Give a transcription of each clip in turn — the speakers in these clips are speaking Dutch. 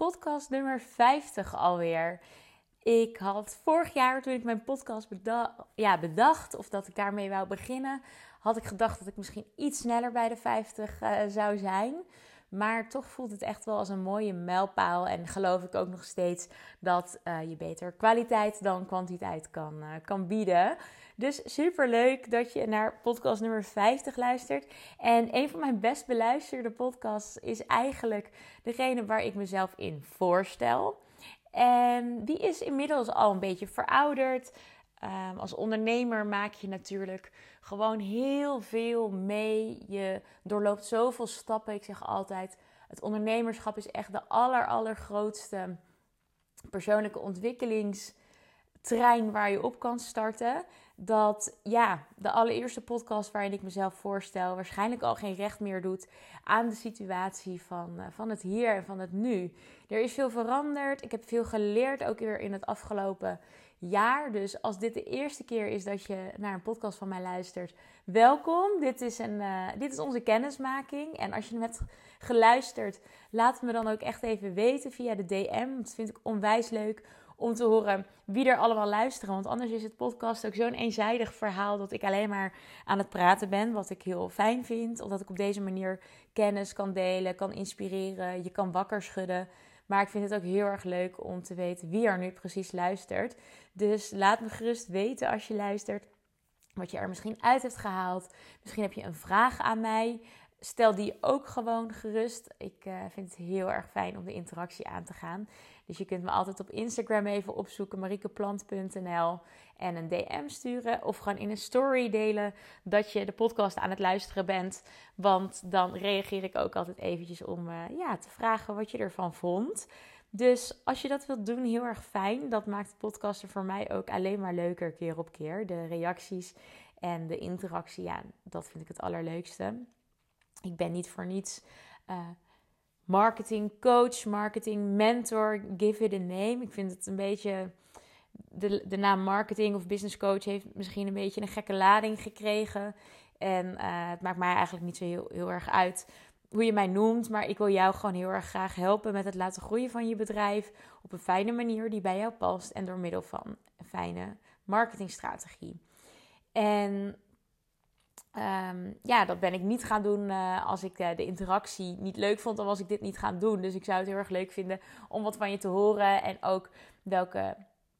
podcast nummer 50 alweer. Ik had vorig jaar, toen ik mijn podcast bedacht, of dat ik daarmee wou beginnen, had ik gedacht dat ik misschien iets sneller bij de 50 uh, eh, zou zijn. Maar toch voelt het echt wel als een mooie mijlpaal. En geloof ik ook nog steeds dat uh, je beter kwaliteit dan kwantiteit kan, uh, kan bieden. Dus super leuk dat je naar podcast nummer 50 luistert. En een van mijn best beluisterde podcasts is eigenlijk degene waar ik mezelf in voorstel. En die is inmiddels al een beetje verouderd. Um, als ondernemer maak je natuurlijk gewoon heel veel mee. Je doorloopt zoveel stappen. Ik zeg altijd: het ondernemerschap is echt de aller, allergrootste persoonlijke ontwikkelingstrein waar je op kan starten dat ja, de allereerste podcast waarin ik mezelf voorstel, waarschijnlijk al geen recht meer doet aan de situatie van, uh, van het hier en van het nu. Er is veel veranderd. Ik heb veel geleerd, ook weer in het afgelopen jaar. Dus als dit de eerste keer is dat je naar een podcast van mij luistert, welkom. Dit is, een, uh, dit is onze kennismaking. En als je hem hebt geluisterd, laat me dan ook echt even weten via de DM. Dat vind ik onwijs leuk om te horen wie er allemaal luisteren. Want anders is het podcast ook zo'n eenzijdig verhaal dat ik alleen maar aan het praten ben. Wat ik heel fijn vind. Omdat ik op deze manier kennis kan delen, kan inspireren, je kan wakker schudden. Maar ik vind het ook heel erg leuk om te weten wie er nu precies luistert. Dus laat me gerust weten als je luistert. Wat je er misschien uit hebt gehaald. Misschien heb je een vraag aan mij stel die ook gewoon gerust. Ik uh, vind het heel erg fijn om de interactie aan te gaan. Dus je kunt me altijd op Instagram even opzoeken, marikeplant.nl en een DM sturen. Of gewoon in een story delen dat je de podcast aan het luisteren bent. Want dan reageer ik ook altijd eventjes om uh, ja, te vragen wat je ervan vond. Dus als je dat wilt doen, heel erg fijn. Dat maakt de podcasten voor mij ook alleen maar leuker keer op keer. De reacties en de interactie, ja, dat vind ik het allerleukste. Ik ben niet voor niets uh, marketing coach, marketing mentor, give it a name. Ik vind het een beetje. De, de naam marketing of business coach heeft misschien een beetje een gekke lading gekregen. En uh, het maakt mij eigenlijk niet zo heel, heel erg uit hoe je mij noemt. Maar ik wil jou gewoon heel erg graag helpen met het laten groeien van je bedrijf. Op een fijne manier die bij jou past. En door middel van een fijne marketingstrategie. En Um, ja, dat ben ik niet gaan doen uh, als ik uh, de interactie niet leuk vond. Dan was ik dit niet gaan doen. Dus ik zou het heel erg leuk vinden om wat van je te horen. En ook welke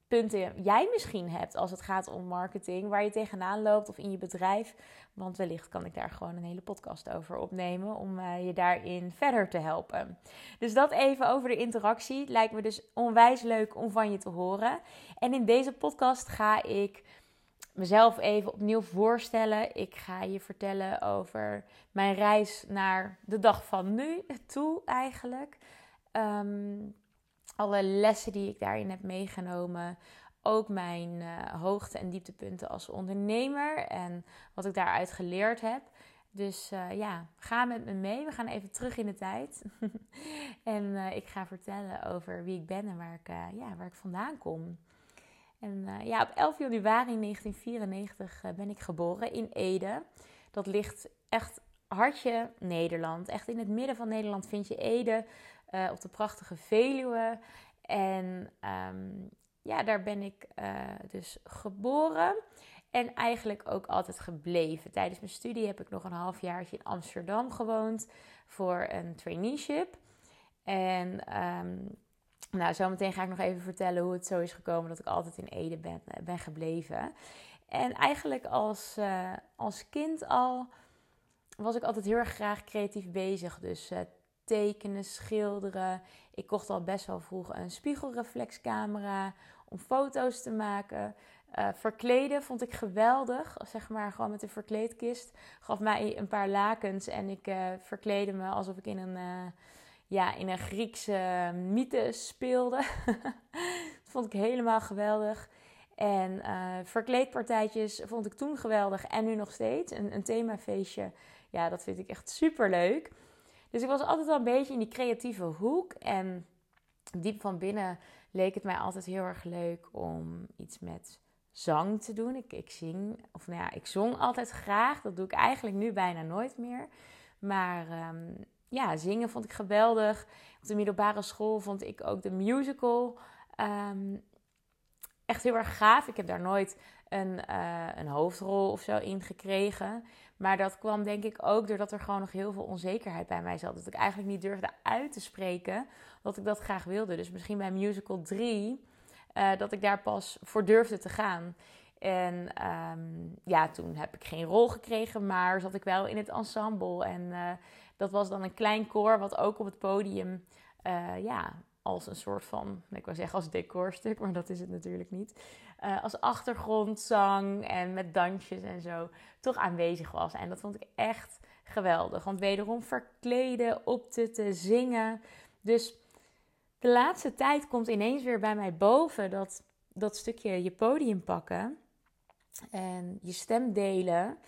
punten jij misschien hebt als het gaat om marketing. Waar je tegenaan loopt of in je bedrijf. Want wellicht kan ik daar gewoon een hele podcast over opnemen. Om uh, je daarin verder te helpen. Dus dat even over de interactie. Lijkt me dus onwijs leuk om van je te horen. En in deze podcast ga ik mezelf even opnieuw voorstellen. Ik ga je vertellen over mijn reis naar de dag van nu toe eigenlijk. Ehm, alle lessen die ik daarin heb meegenomen. Ook mijn uh, hoogte- en dieptepunten als ondernemer en wat ik daaruit geleerd heb. Dus uh, ja, ga met me mee. We gaan even terug in de tijd. en uh, ik ga vertellen over wie ik ben en waar ik, ja, waar ik vandaan kom. En uh, ja, op 11 januari 1994 uh, ben ik geboren in Ede. Dat ligt echt hartje Nederland. Echt in het midden van Nederland vind je Ede uh, op de prachtige Veluwe. En um, ja, daar ben ik dus geboren. En eigenlijk ook altijd gebleven. Tijdens mijn studie heb ik nog een half jaar in Amsterdam gewoond voor een traineeship. En um, nou, zometeen ga ik nog even vertellen hoe het zo is gekomen dat ik altijd in Ede ben, eh, ben gebleven. En eigenlijk als, uh, als kind al was ik altijd heel erg graag creatief bezig. Dus uh, tekenen, schilderen. Ik kocht al best wel vroeg een spiegelreflexcamera om foto's te maken. Uh, verkleden vond ik geweldig. Zeg maar gewoon met een verkleedkist. Gaf mij een paar lakens en ik verkleedde me alsof ik in een ja, in een Griekse mythe speelde. dat vond ik helemaal geweldig. En uh, verkleedpartijtjes vond ik toen geweldig en nu nog steeds. Een, een themafeestje, ja, dat vind ik echt super leuk. Dus ik was altijd al een beetje in die creatieve hoek. En diep van binnen leek het mij altijd heel erg leuk om iets met zang te doen. Ik, ik zing, of nou ja, ik zong altijd graag. Dat doe ik eigenlijk nu bijna nooit meer. Maar um, ja, zingen vond ik geweldig. Op de middelbare school vond ik ook de musical ehm, echt heel erg gaaf. Ik heb daar nooit een, uh, een hoofdrol of zo in gekregen. Maar dat kwam denk ik ook doordat er gewoon nog heel veel onzekerheid bij mij zat. Dat ik eigenlijk niet durfde uit te spreken dat ik dat graag wilde. Dus misschien bij musical 3, uh, eh, dat ik daar pas voor durfde te gaan. En ehm, ja, toen heb ik geen rol gekregen, maar zat ik wel in het ensemble. En uh, dat was dan een klein koor wat ook op het podium uh, ja, als een soort van, ik wil zeggen als decorstuk, maar dat is het natuurlijk niet. Uh, als achtergrondzang en met dansjes en zo toch aanwezig was. En dat vond ik echt geweldig. Want wederom verkleden, op te zingen. Dus de laatste tijd komt ineens weer bij mij boven dat, dat stukje je podium pakken en je stem delen.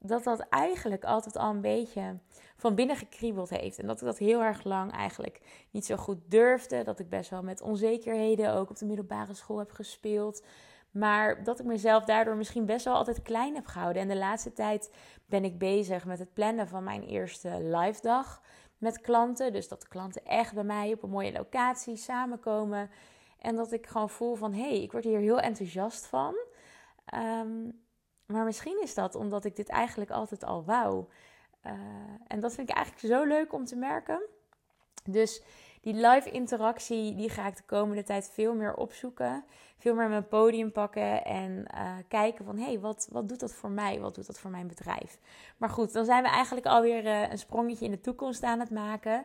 Dat dat eigenlijk altijd al een beetje van binnen gekriebeld heeft. En dat ik dat heel erg lang eigenlijk niet zo goed durfde. Dat ik best wel met onzekerheden ook op de middelbare school heb gespeeld. Maar dat ik mezelf daardoor misschien best wel altijd klein heb gehouden. En de laatste tijd ben ik bezig met het plannen van mijn eerste live dag met klanten. Dus dat de klanten echt bij mij op een mooie locatie samenkomen. En dat ik gewoon voel van, hé, hey, ik word hier heel enthousiast van. Ehm, maar misschien is dat omdat ik dit eigenlijk altijd al wou. Uh, en dat vind ik eigenlijk zo leuk om te merken. Dus die live interactie, die ga ik de komende tijd veel meer opzoeken. Veel meer mijn podium pakken en uh, kijken van... hé, hey, wat, wat doet dat voor mij? Wat doet dat voor mijn bedrijf? Maar goed, dan zijn we eigenlijk alweer uh, een sprongetje in de toekomst aan het maken.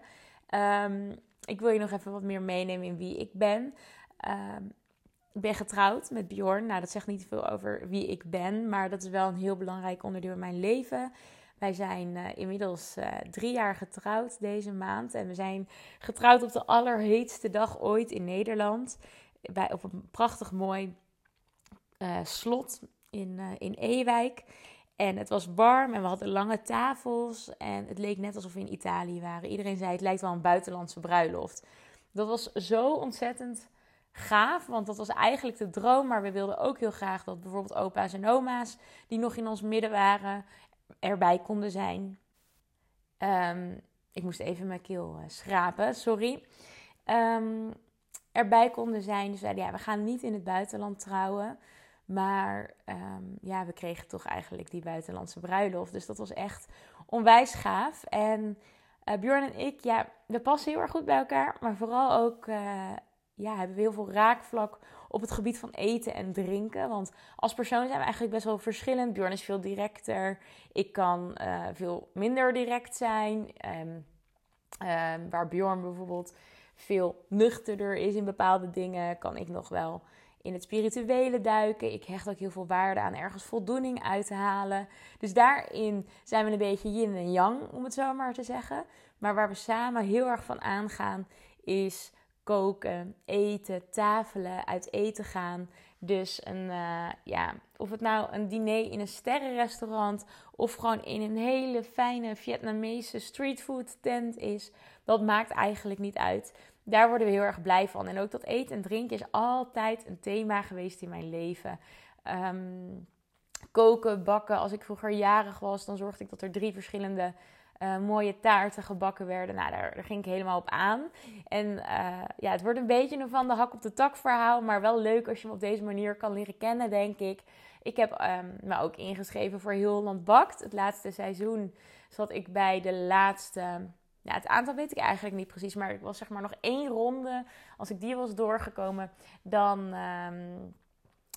Um, ik wil je nog even wat meer meenemen in wie ik ben. Um, ik ben getrouwd met Bjorn. Nou, dat zegt niet veel over wie ik ben, maar dat is wel een heel belangrijk onderdeel in mijn leven. Wij zijn uh, inmiddels uh, drie jaar getrouwd deze maand. En we zijn getrouwd op de allerheetste dag ooit in Nederland. Bij, op een prachtig mooi uh, slot in, in Ewijk. En het was warm en we hadden lange tafels. En het leek net alsof we in Italië waren. Iedereen zei het lijkt wel een buitenlandse bruiloft. Dat was zo ontzettend gaaf, want dat was eigenlijk de droom. Maar we wilden ook heel graag dat bijvoorbeeld opa's en oma's, die nog in ons midden waren, erbij konden zijn. Um, ik moest even mijn keel uh, schrapen, sorry. Um, erbij konden zijn. Dus zeiden ja, we gaan niet in het buitenland trouwen. Maar um, ja, we kregen toch eigenlijk die buitenlandse bruiloft. Dus dat was echt onwijs gaaf. En uh, Bjorn en ik, ja, we passen heel erg goed bij elkaar. Maar vooral ook uh, ja, hebben we heel veel raakvlak op het gebied van eten en drinken. Want als persoon zijn we eigenlijk best wel verschillend. Bjorn is veel directer. Ik kan uh, veel minder direct zijn. Um, um, waar Bjorn bijvoorbeeld veel nuchterder is in bepaalde dingen, kan ik nog wel in het spirituele duiken. Ik hecht ook heel veel waarde aan ergens voldoening uit te halen. Dus daarin zijn we een beetje yin en yang, om het zo maar te zeggen. Maar waar we samen heel erg van aangaan, is koken, eten, tafelen, uit eten gaan. Dus een, uh, ja, of het nou een diner in een sterrenrestaurant of gewoon in een hele fijne Vietnamese streetfood tent is, dat maakt eigenlijk niet uit. Daar worden we heel erg blij van. En ook dat eten en drinken is altijd een thema geweest in mijn leven. Um, koken, bakken. Als ik vroeger jarig was, dan zorgde ik dat er drie verschillende uh, mooie taarten gebakken werden. Nou, daar, daar, ging ik helemaal op aan. En uh, ja, het wordt een beetje een van de hak op de tak verhaal. Maar wel leuk als je hem op deze manier kan leren kennen, denk ik. Ik heb um, me ook ingeschreven voor Heel Holland Bakt. Het laatste seizoen zat ik bij de laatste... Ja, het aantal weet ik eigenlijk niet precies. Maar ik was zeg maar nog één ronde. Als ik die was doorgekomen, dan... Um,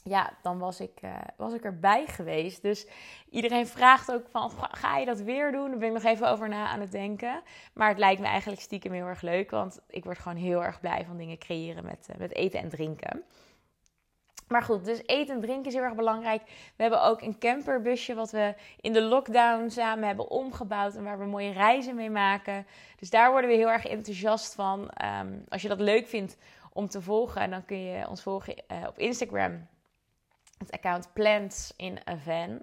ja, dan was ik, uh, was ik erbij geweest. Dus iedereen vraagt ook van, ga je dat weer doen? Daar ben ik nog even over na aan het denken. Maar het lijkt me eigenlijk stiekem heel erg leuk. Want ik word gewoon heel erg blij van dingen creëren met, uh, met eten en drinken. Maar goed, dus eten en drinken is heel erg belangrijk. We hebben ook een camperbusje wat we in de lockdown samen hebben omgebouwd. En waar we mooie reizen mee maken. Dus daar worden we heel erg enthousiast van. Um, als je dat leuk vindt om te volgen, dan kun je ons volgen uh, op Instagram account Plants in a Van.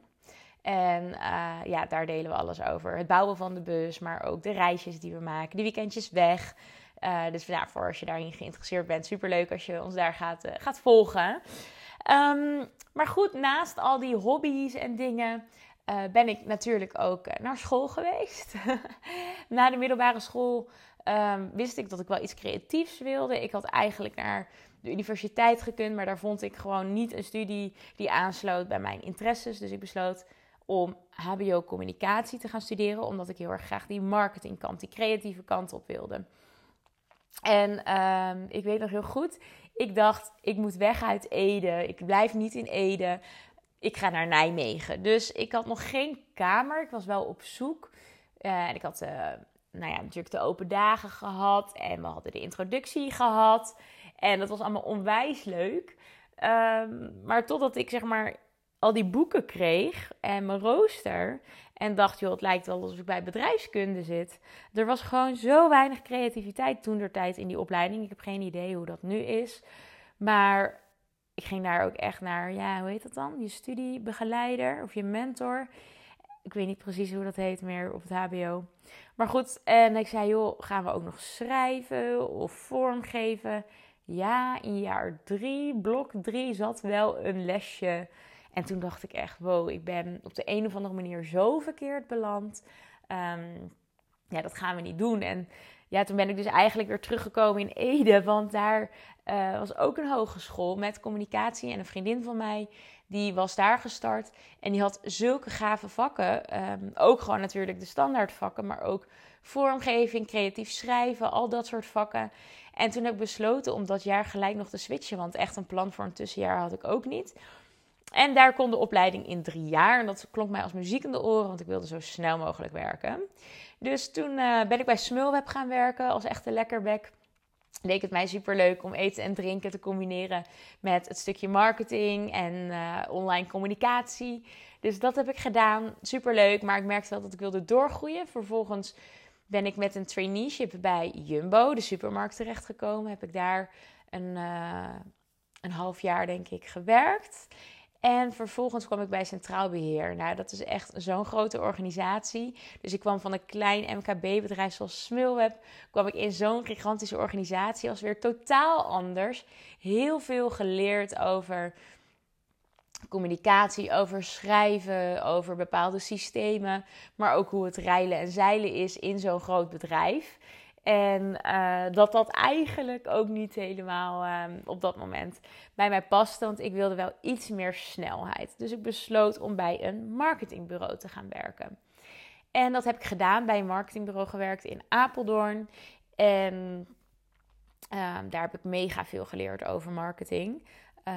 En uh, ja, daar delen we alles over. Het bouwen van de bus, maar ook de reisjes die we maken, de weekendjes weg. Uh, dus ja, voor als je daarin geïnteresseerd bent, superleuk als je ons daar gaat, uh, gaat volgen. Um, maar goed, naast al die hobby's en dingen, ben ik natuurlijk ook naar school geweest. Na de middelbare school ehm, wist ik dat ik wel iets creatiefs wilde. Ik had eigenlijk naar de universiteit gekund, maar daar vond ik gewoon niet een studie die aansloot bij mijn interesses. Dus ik besloot om HBO communicatie te gaan studeren, omdat ik heel erg graag die marketingkant, die creatieve kant op wilde. En ehm, ik weet nog heel goed, ik dacht, ik moet weg uit Ede. Ik blijf niet in Ede. Ik ga naar Nijmegen. Dus ik had nog geen kamer. Ik was wel op zoek. Uh, en ik had uh, nou ja, natuurlijk de open dagen gehad. En we hadden de introductie gehad. En dat was allemaal onwijs leuk. Um, maar totdat ik zeg maar al die boeken kreeg en mijn rooster. En dacht, joh, het lijkt wel alsof ik bij bedrijfskunde zit. Er was gewoon zo weinig creativiteit toen der tijd in die opleiding. Ik heb geen idee hoe dat nu is. Maar ik ging daar ook echt naar, ja, hoe heet dat dan? Je studiebegeleider of je mentor. Ik weet niet precies hoe dat heet meer op het HBO. Maar goed, en ik zei, joh, gaan we ook nog schrijven of vormgeven? Ja, in jaar drie, blok drie, zat wel een lesje en toen dacht ik echt, wow, ik ben op de een of andere manier zo verkeerd beland. Ehm, ja, dat gaan we niet doen. En ja, toen ben ik dus eigenlijk weer teruggekomen in Ede. Want daar uh, was ook een hogeschool met communicatie. En een vriendin van mij, die was daar gestart. En die had zulke gave vakken. Ehm, ook gewoon natuurlijk de standaardvakken, maar ook vormgeving, creatief schrijven, al dat soort vakken. En toen heb ik besloten om dat jaar gelijk nog te switchen. Want echt een plan voor een tussenjaar had ik ook niet. En daar kon de opleiding in drie jaar. En dat klonk mij als muziek in de oren, want ik wilde zo snel mogelijk werken. Dus toen uh, ben ik bij Smulweb gaan werken als echte lekkerbek. Leek het mij super leuk om eten en drinken te combineren met het stukje marketing en uh, online communicatie. Dus dat heb ik gedaan. Super leuk, maar ik merkte wel dat ik wilde doorgroeien. Vervolgens ben ik met een traineeship bij Jumbo, de supermarkt, terechtgekomen. Heb ik daar een, uh, een half jaar, denk ik, gewerkt. En vervolgens kwam ik bij Centraal Beheer. Nou, dat is echt zo'n grote organisatie. Dus ik kwam van een klein MKB-bedrijf zoals Smulweb. kwam ik in zo'n gigantische organisatie. als weer totaal anders. Heel veel geleerd over communicatie, over schrijven, over bepaalde systemen. Maar ook hoe het rijlen en zeilen is in zo'n groot bedrijf. En uh, dat dat eigenlijk ook niet helemaal uh, op dat moment bij mij paste. Want ik wilde wel iets meer snelheid. Dus ik besloot om bij een marketingbureau te gaan werken. En dat heb ik gedaan. Bij een marketingbureau gewerkt in Apeldoorn. En uh, daar heb ik mega veel geleerd over marketing. Eh,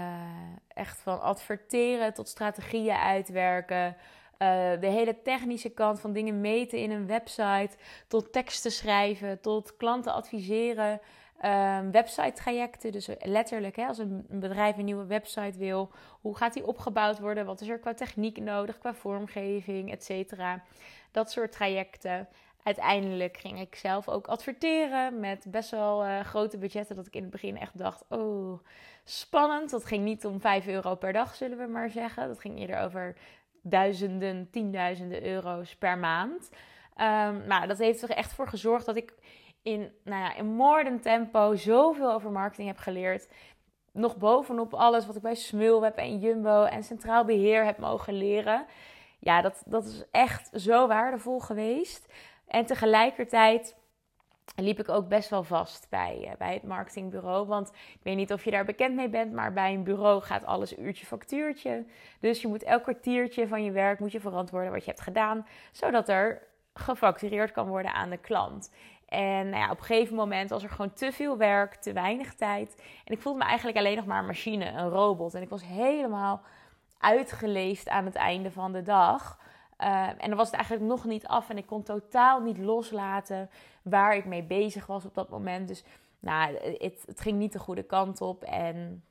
echt van adverteren tot strategieën uitwerken. Eh, de hele technische kant van dingen meten in een website, tot teksten schrijven, tot klanten adviseren, um, website trajecten. Dus letterlijk, hè, als een, bedrijf een nieuwe website wil, hoe gaat die opgebouwd worden? Wat is er qua techniek nodig, qua vormgeving, et cetera. Dat soort trajecten. Uiteindelijk ging ik zelf ook adverteren met best wel uh, grote budgetten. Dat ik in het begin echt dacht: oh, spannend. Dat ging niet om 5 euro per dag, zullen we maar zeggen. Dat ging eerder over duizenden, tienduizenden euro's per maand. Um, maar dat heeft er echt voor gezorgd dat ik in, nou ja, in moordend tempo zoveel over marketing heb geleerd. Nog bovenop alles wat ik bij Smulweb en Jumbo en Centraal Beheer heb mogen leren. Ja, dat, dat is echt zo waardevol geweest. En tegelijkertijd liep ik ook best wel vast bij, uh, bij het marketingbureau. Want ik weet niet of je daar bekend mee bent, maar bij een bureau gaat alles uurtje factuurtje. Dus je moet elk kwartiertje van je werk moet je verantwoorden wat je hebt gedaan, zodat er gefactureerd kan worden aan de klant. En nou ja, op een gegeven moment was er gewoon te veel werk, te weinig tijd. En ik voelde me eigenlijk alleen nog maar een machine, een robot. En ik was helemaal uitgeleefd aan het einde van de dag. Uh, en dan was het eigenlijk nog niet af en ik kon totaal niet loslaten waar ik mee bezig was op dat moment. Dus nou, het, het ging niet de goede kant op. En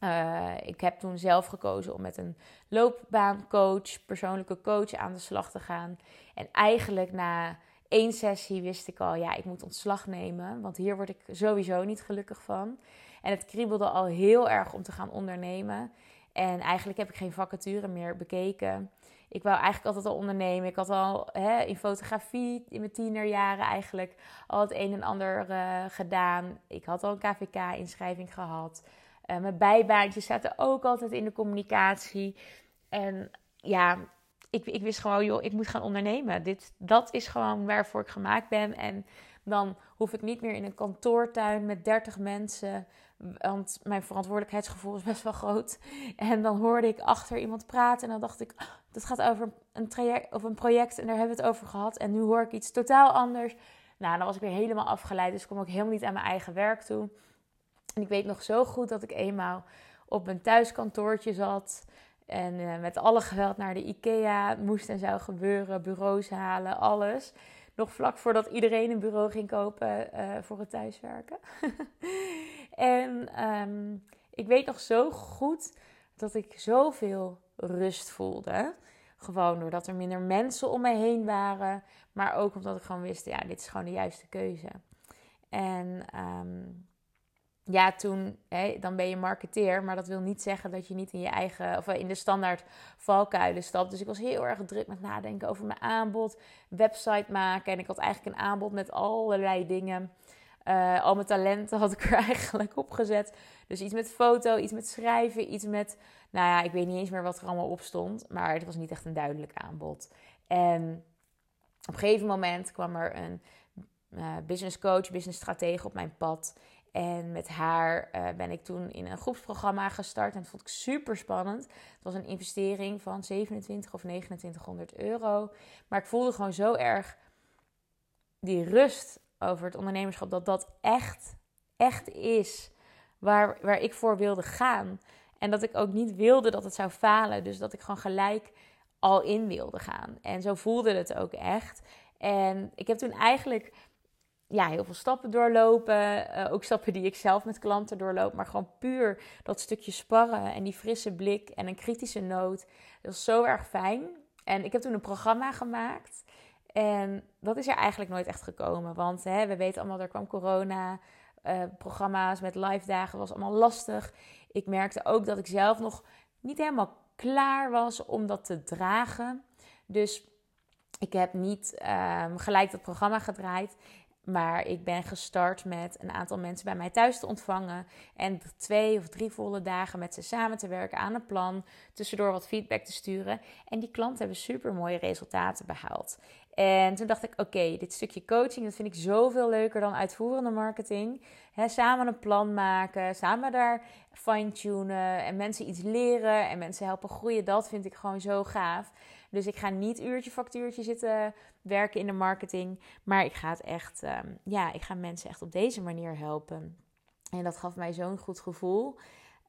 uh, ik heb toen zelf gekozen om met een loopbaancoach, persoonlijke coach aan de slag te gaan. En eigenlijk na één sessie wist ik al, ja, ik moet ontslag nemen. Want hier word ik sowieso niet gelukkig van. En het kriebelde al heel erg om te gaan ondernemen. En eigenlijk heb ik geen vacature meer bekeken ik wou eigenlijk altijd al ondernemen. Ik had al hè, in fotografie in mijn tienerjaren eigenlijk al het een en ander uh, gedaan. Ik had al een KVK-inschrijving gehad. Uh, mijn bijbaantjes zaten ook altijd in de communicatie. En ja, ik, ik wist gewoon, joh, ik moet gaan ondernemen. Dit, dat is gewoon waarvoor ik gemaakt ben. En dan hoef ik niet meer in een kantoortuin met 30 mensen. Want mijn verantwoordelijkheidsgevoel is best wel groot. En dan hoorde ik achter iemand praten. En dan dacht ik, dat gaat over een traject of een project. En daar hebben we het over gehad. En nu hoor ik iets totaal anders. Nou, dan was ik weer helemaal afgeleid. Dus ik kom ook helemaal niet aan mijn eigen werk toe. En ik weet nog zo goed dat ik eenmaal op mijn thuiskantoortje zat. En uh, met alle geweld naar de IKEA moest en zou gebeuren. Bureaus halen, alles. Nog vlak voordat iedereen een bureau ging kopen uh, voor het thuiswerken. en um, ik weet nog zo goed dat ik zoveel rust voelde. Gewoon doordat er minder mensen om mij heen waren. Maar ook omdat ik gewoon wist, ja, dit is gewoon de juiste keuze. En um, ja, toen, dan ben je marketeer, maar dat wil niet zeggen dat je niet in je eigen, of in de standaard valkuilen stapt. Dus ik was heel erg druk met nadenken over mijn aanbod, website maken. En ik had eigenlijk een aanbod met allerlei dingen. Uh, al mijn talenten had ik er eigenlijk opgezet. Dus iets met foto, iets met schrijven, iets met, nou ja, ik weet niet eens meer wat er allemaal op stond. Maar het was niet echt een duidelijk aanbod. En op een gegeven moment kwam er een uh, business coach, business stratege op mijn pad. En met haar uh, ben ik toen in een groepsprogramma gestart. En dat vond ik super spannend. Het was een investering van 27 of 2900 euro. Maar ik voelde gewoon zo erg die rust over het ondernemerschap. Dat dat echt, echt is waar, waar ik voor wilde gaan. En dat ik ook niet wilde dat het zou falen. Dus dat ik gewoon gelijk al in wilde gaan. En zo voelde het ook echt. En ik heb toen eigenlijk ja, heel veel stappen doorlopen. Uh, ook stappen die ik zelf met klanten doorloop. Maar gewoon puur dat stukje sparren en die frisse blik en een kritische noot. Dat was zo erg fijn. En ik heb toen een programma gemaakt. En dat is er eigenlijk nooit echt gekomen. Want hè, we weten allemaal, er kwam corona. Uh, programma's met live dagen was allemaal lastig. Ik merkte ook dat ik zelf nog niet helemaal klaar was om dat te dragen. Dus ik heb niet um, gelijk dat programma gedraaid. Maar ik ben gestart met een aantal mensen bij mij thuis te ontvangen. En twee of drie volle dagen met ze samen te werken aan een plan. Tussendoor wat feedback te sturen. En die klanten hebben super mooie resultaten behaald. En toen dacht ik: oké, dit stukje coaching, dat vind ik zoveel leuker dan uitvoerende marketing. samen een plan maken, samen daar fine-tunen en mensen iets leren en mensen helpen groeien. Dat vind ik gewoon zo gaaf. Dus ik ga niet uurtje factuurtje zitten werken in de marketing. Maar ik ga het echt, ehm, ja, ik ga mensen echt op deze manier helpen. En dat gaf mij zo'n goed gevoel.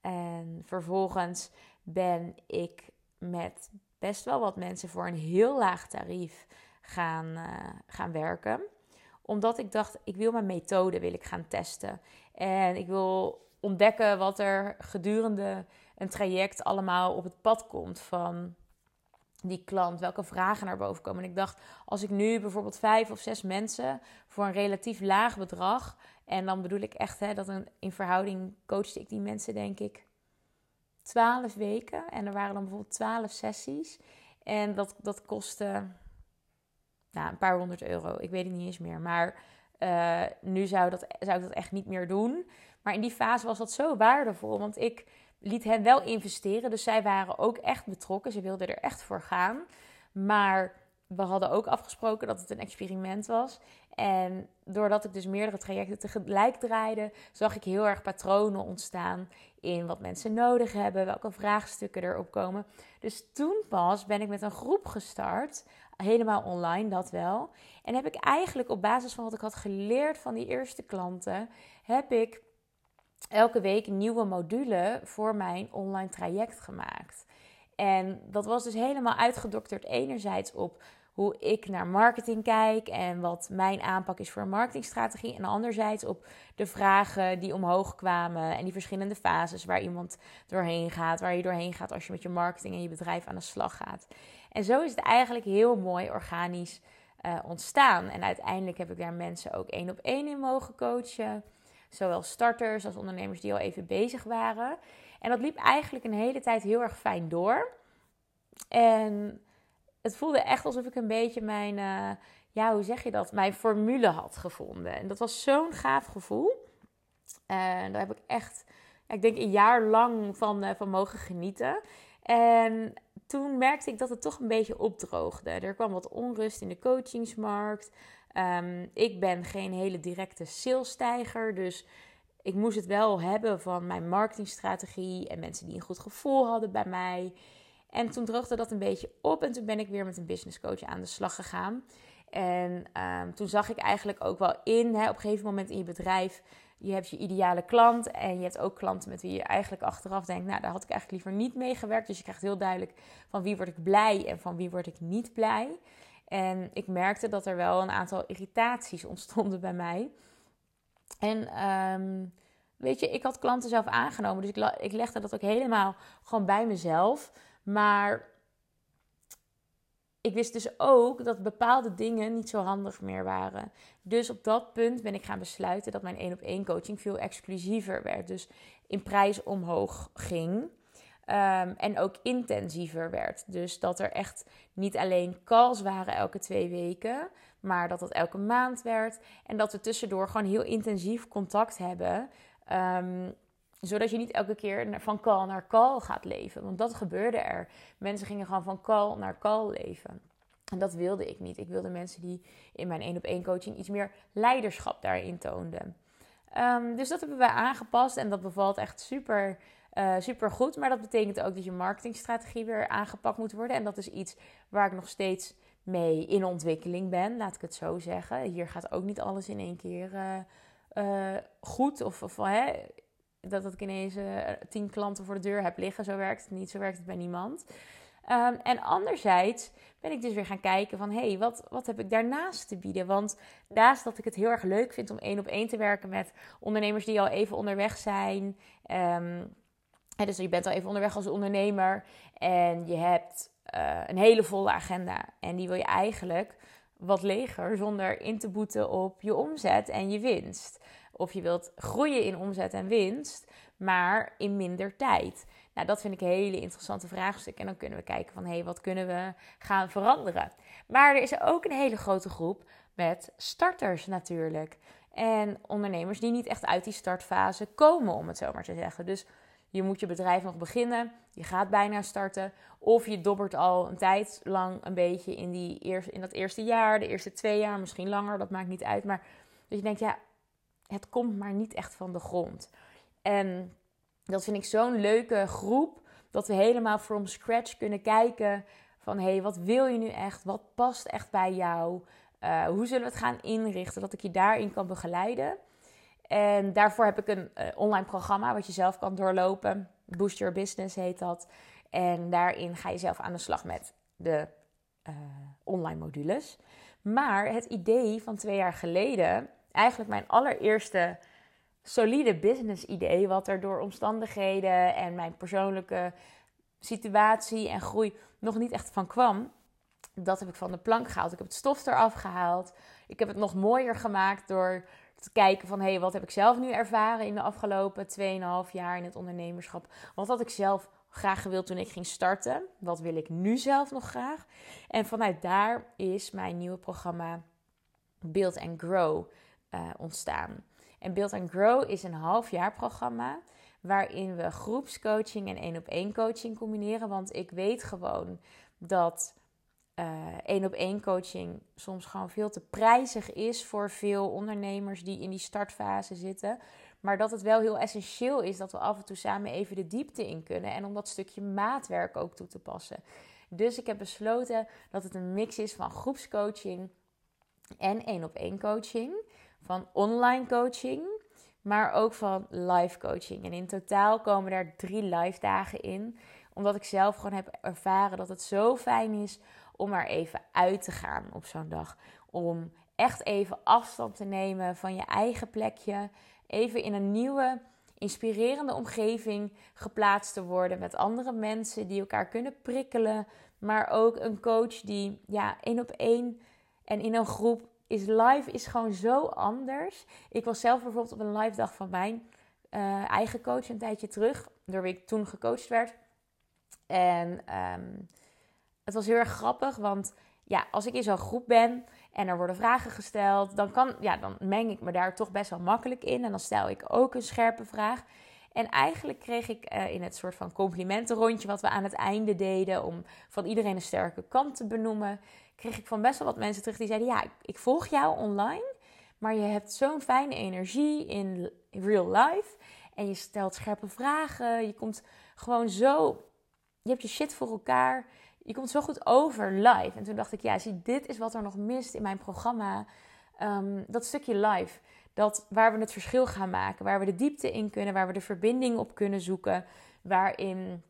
En vervolgens ben ik met best wel wat mensen voor een heel laag tarief gaan, uh, gaan werken. Omdat ik dacht, ik wil mijn methode wil ik gaan testen. En ik wil ontdekken wat er gedurende een traject allemaal op het pad komt. Van die klant, welke vragen naar boven komen. En ik dacht, als ik nu bijvoorbeeld vijf of zes mensen voor een relatief laag bedrag, en dan bedoel ik echt hè, dat een, in verhouding coachte ik die mensen, denk ik, twaalf weken. En er waren dan bijvoorbeeld twaalf sessies. En dat, dat kostte nou, een paar honderd euro. Ik weet het niet eens meer. Maar uh, nu zou, dat, zou ik dat echt niet meer doen. Maar in die fase was dat zo waardevol. Want ik liet hen wel investeren. Dus zij waren ook echt betrokken. Ze wilden er echt voor gaan. Maar we hadden ook afgesproken dat het een experiment was. En doordat ik dus meerdere trajecten tegelijk draaide, zag ik heel erg patronen ontstaan in wat mensen nodig hebben, welke vraagstukken erop komen. Dus toen pas ben ik met een groep gestart, helemaal online dat wel. En heb ik eigenlijk op basis van wat ik had geleerd van die eerste klanten, heb ik elke week een nieuwe module voor mijn online traject gemaakt. En dat was dus helemaal uitgedokterd enerzijds op hoe ik naar marketing kijk en wat mijn aanpak is voor een marketingstrategie. En anderzijds op de vragen die omhoog kwamen en die verschillende fases waar iemand doorheen gaat, waar je doorheen gaat als je met je marketing en je bedrijf aan de slag gaat. En zo is het eigenlijk heel mooi organisch uh, ontstaan. En uiteindelijk heb ik daar mensen ook één op één in mogen coachen. Zowel starters als ondernemers die al even bezig waren. En dat liep eigenlijk een hele tijd heel erg fijn door. En het voelde echt alsof ik een beetje mijn, uh, ja, hoe zeg je dat? Mijn formule had gevonden. En dat was zo'n gaaf gevoel. En daar heb ik echt, ik denk, een jaar lang van, uh, van mogen genieten. En toen merkte ik dat het toch een beetje opdroogde. Er kwam wat onrust in de coachingsmarkt. Ehm, ik ben geen hele directe salesstijger, dus ik moest het wel hebben van mijn marketingstrategie en mensen die een goed gevoel hadden bij mij. En toen droogde dat een beetje op en toen ben ik weer met een business coach aan de slag gegaan. En ehm, toen zag ik eigenlijk ook wel in, op een gegeven moment in je bedrijf, je hebt je ideale klant en je hebt ook klanten met wie je eigenlijk achteraf denkt, nou daar had ik eigenlijk liever niet mee gewerkt. Dus je krijgt heel duidelijk van wie word ik blij en van wie word ik niet blij. En ik merkte dat er wel een aantal irritaties ontstonden bij mij. En ehm, weet je, ik had klanten zelf aangenomen, dus ik, ik legde dat ook helemaal gewoon bij mezelf. Maar ik wist dus ook dat bepaalde dingen niet zo handig meer waren. Dus op dat punt ben ik gaan besluiten dat mijn één op één coaching veel exclusiever werd. Dus in prijs omhoog ging. Ehm, en ook intensiever werd. Dus dat er echt niet alleen calls waren elke twee weken, maar dat het elke maand werd. En dat we tussendoor gewoon heel intensief contact hebben. Um, zodat je niet elke keer van call naar call gaat leven. Want dat gebeurde er. Mensen gingen gewoon van call naar call leven. En dat wilde ik niet. Ik wilde mensen die in mijn één op één coaching iets meer leiderschap daarin toonden. Um, dus dat hebben wij aangepast en dat bevalt echt super, uh, super goed. Maar dat betekent ook dat je marketingstrategie weer aangepakt moet worden. En dat is iets waar ik nog steeds mee in ontwikkeling ben, laat ik het zo zeggen. Hier gaat ook niet alles in één keer uh, uh, goed. Of, of hè, dat, dat ik ineens tien klanten voor de deur heb liggen. Zo werkt het niet, zo werkt het bij niemand. Um, en anderzijds ben ik dus weer gaan kijken van... hé, hey, wat, wat heb ik daarnaast te bieden? Want naast dat ik het heel erg leuk vind om één op één te werken... met ondernemers die al even onderweg zijn... Um, dus je bent al even onderweg als ondernemer... en je hebt uh, een hele volle agenda... en die wil je eigenlijk wat leger... zonder in te boeten op je omzet en je winst... Of je wilt groeien in omzet en winst, maar in minder tijd. Nou, dat vind ik een hele interessante vraagstuk. En dan kunnen we kijken van, hé, hey, wat kunnen we gaan veranderen? Maar er is ook een hele grote groep met starters natuurlijk. En ondernemers die niet echt uit die startfase komen, om het zo maar te zeggen. Dus je moet je bedrijf nog beginnen, je gaat bijna starten. Of je dobbert al een tijd lang een beetje in, die eerste, in dat eerste jaar, de eerste twee jaar, misschien langer, dat maakt niet uit. Maar dat je denkt, ja, het komt maar niet echt van de grond. En dat vind ik zo'n leuke groep. Dat we helemaal from scratch kunnen kijken van hé, hey, wat wil je nu echt? Wat past echt bij jou? Uh, hoe zullen we het gaan inrichten? Dat ik je daarin kan begeleiden. En daarvoor heb ik een uh, online programma wat je zelf kan doorlopen. Boost Your Business heet dat. En daarin ga je zelf aan de slag met de uh, online modules. Maar het idee van twee jaar geleden eigenlijk mijn allereerste solide business idee, wat er door omstandigheden en mijn persoonlijke situatie en groei nog niet echt van kwam. Dat heb ik van de plank gehaald. Ik heb het stof eraf gehaald. Ik heb het nog mooier gemaakt door te kijken van... hé, hey, wat heb ik zelf nu ervaren in de afgelopen 2,5 jaar in het ondernemerschap? Wat had ik zelf graag gewild toen ik ging starten? Wat wil ik nu zelf nog graag? En vanuit daar is mijn nieuwe programma Build and Grow uh, ontstaan. En Build and Grow is een halfjaarprogramma waarin we groepscoaching en één op één coaching combineren. Want ik weet gewoon dat uh, één op één coaching soms gewoon veel te prijzig is voor veel ondernemers die in die startfase zitten. Maar dat het wel heel essentieel is dat we af en toe samen even de diepte in kunnen. En om dat stukje maatwerk ook toe te passen. Dus ik heb besloten dat het een mix is van groepscoaching en één op één coaching van online coaching, maar ook van live coaching. En in totaal komen er drie live dagen in, omdat ik zelf gewoon heb ervaren dat het zo fijn is om er even uit te gaan op zo'n dag. Om echt even afstand te nemen van je eigen plekje. Even in een nieuwe, inspirerende omgeving geplaatst te worden met andere mensen die elkaar kunnen prikkelen. Maar ook een coach die ja, één op één en in een groep is live is gewoon zo anders. Ik was zelf bijvoorbeeld op een live dag van mijn uh, eigen coach een tijdje terug, door wie ik toen gecoacht werd. En um, het was heel erg grappig, want ja, als ik in zo'n groep ben en er worden vragen gesteld, dan, kan, ja, dan meng ik me daar toch best wel makkelijk in. En dan stel ik ook een scherpe vraag. En eigenlijk kreeg ik eh, in het soort van complimentenrondje wat we aan het einde deden, om van iedereen een sterke kant te benoemen, kreeg ik van best wel wat mensen terug die zeiden: Ja, ik, ik volg jou online, maar je hebt zo'n fijne energie in real life. En je stelt scherpe vragen. Je komt gewoon zo. Je hebt je shit voor elkaar. Je komt zo goed over live. En toen dacht ik: Ja, zie, dit is wat er nog mist in mijn programma. Ehm, dat stukje live. Dat waar we het verschil gaan maken, waar we de diepte in kunnen, waar we de verbinding op kunnen zoeken, waarin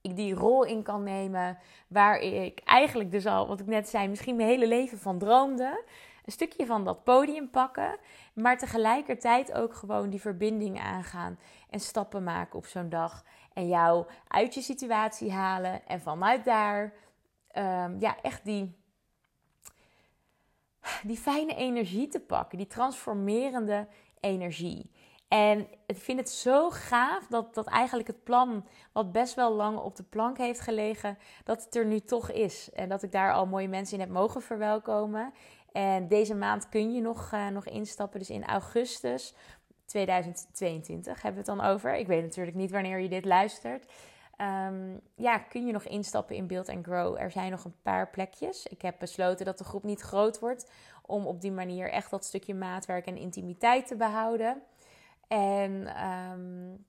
ik die rol in kan nemen, waar ik eigenlijk dus al, wat ik net zei, misschien mijn hele leven van droomde. Een stukje van dat podium pakken, maar tegelijkertijd ook gewoon die verbinding aangaan en stappen maken op zo'n dag. En jou uit je situatie halen en vanuit daar, um, ja, echt die die fijne energie te pakken, die transformerende energie. En ik vind het zo gaaf dat, dat eigenlijk het plan, wat best wel lang op de plank heeft gelegen, dat het er nu toch is. En dat ik daar al mooie mensen in heb mogen verwelkomen. En deze maand kun je nog, uh, nog instappen. Dus in augustus 2022 hebben we het dan over. Ik weet natuurlijk niet wanneer je dit luistert. Um, ja, kun je nog instappen in Build and Grow. Er zijn nog een paar plekjes. Ik heb besloten dat de groep niet groot wordt. Om op die manier echt dat stukje maatwerk en intimiteit te behouden. En um,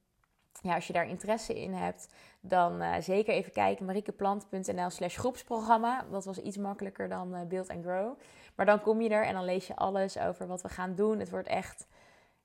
ja, als je daar interesse in hebt, dan uh, zeker even kijken. mariekeplant.nl slash groepsprogramma. Dat was iets makkelijker dan uh, Build and Grow. Maar dan kom je er en dan lees je alles over wat we gaan doen. Het wordt echt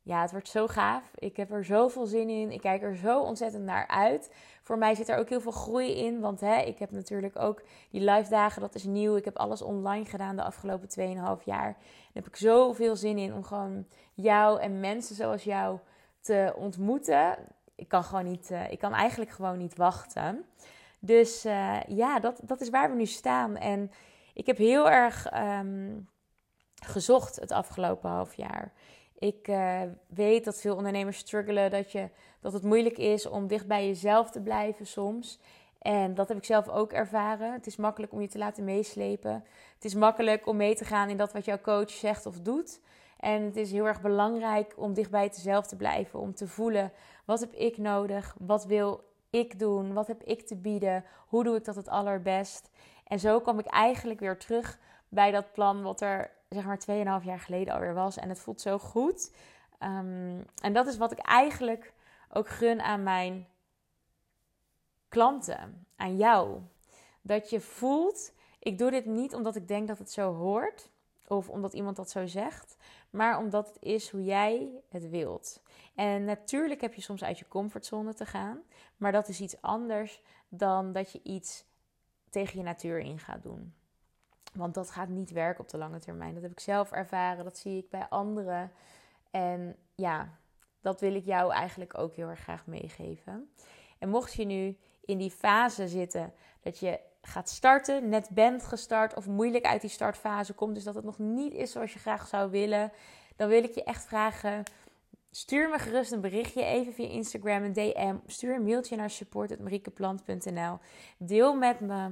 ja, het wordt zo gaaf. Ik heb er zoveel zin in. Ik kijk er zo ontzettend naar uit. Voor mij zit er ook heel veel groei in. Want hè, ik heb natuurlijk ook die live dagen, dat is nieuw. Ik heb alles online gedaan de afgelopen 2,5 jaar. Daar heb ik zoveel zin in om gewoon jou en mensen zoals jou te ontmoeten. Ik kan gewoon niet, uh, ik kan eigenlijk gewoon niet wachten. Dus uh, ja, dat, dat is waar we nu staan. En ik heb heel erg um, gezocht het afgelopen half jaar. Ik uh, weet dat veel ondernemers struggelen, dat, je, dat het moeilijk is om dicht bij jezelf te blijven soms. En dat heb ik zelf ook ervaren. Het is makkelijk om je te laten meeslepen. Het is makkelijk om mee te gaan in dat wat jouw coach zegt of doet. En het is heel erg belangrijk om dicht bij jezelf te blijven. Om te voelen, wat heb ik nodig? Wat wil ik doen? Wat heb ik te bieden? Hoe doe ik dat het allerbest? En zo kwam ik eigenlijk weer terug bij dat plan wat er zeg maar 2,5 jaar geleden alweer was. En het voelt zo goed. Um, en dat is wat ik eigenlijk ook gun aan mijn klanten, aan jou. Dat je voelt, ik doe dit niet omdat ik denk dat het zo hoort. Of omdat iemand dat zo zegt. Maar omdat het is hoe jij het wilt. En natuurlijk heb je soms uit je comfortzone te gaan. Maar dat is iets anders dan dat je iets tegen je natuur in gaat doen. Want dat gaat niet werken op de lange termijn. Dat heb ik zelf ervaren, dat zie ik bij anderen. En ja, dat wil ik jou eigenlijk ook heel erg graag meegeven. En mocht je nu in die fase zitten dat je gaat starten, net bent gestart of moeilijk uit die startfase komt, dus dat het nog niet is zoals je graag zou willen, dan wil ik je echt vragen. Stuur me gerust een berichtje even via Instagram, een DM. Stuur een mailtje naar support.mariekeplant.nl. Deel met me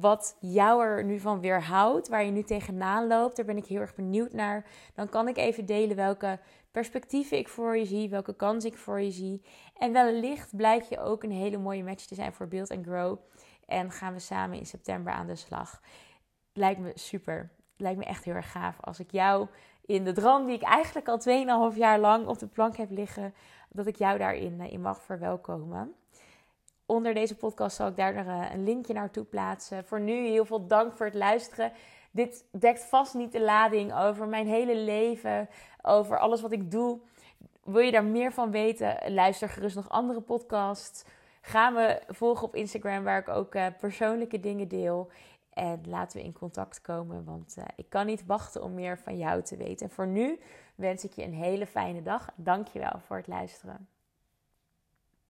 wat jou er nu van weerhoudt, waar je nu tegenaan loopt. Daar ben ik heel erg benieuwd naar. Dan kan ik even delen welke perspectieven ik voor je zie, welke kans ik voor je zie. En wellicht blijkt je ook een hele mooie match te zijn voor Build and Grow. En gaan we samen in september aan de slag. Lijkt me super. Lijkt me echt heel erg gaaf als ik jou in de droom die ik eigenlijk al 2,5 jaar lang op de plank heb liggen, dat ik jou daarin eh, in mag verwelkomen. Onder deze podcast zal ik daar eh, een linkje naartoe plaatsen. Voor nu heel veel dank voor het luisteren. Dit dekt vast niet de lading over mijn hele leven, over alles wat ik doe. Wil je daar meer van weten? Luister gerust nog andere podcasts. Ga me volgen op Instagram, waar ik ook uh, persoonlijke dingen deel. En laten we in contact komen, want uh, ik kan niet wachten om meer van jou te weten. En voor nu wens ik je een hele fijne dag. Dankjewel voor het luisteren.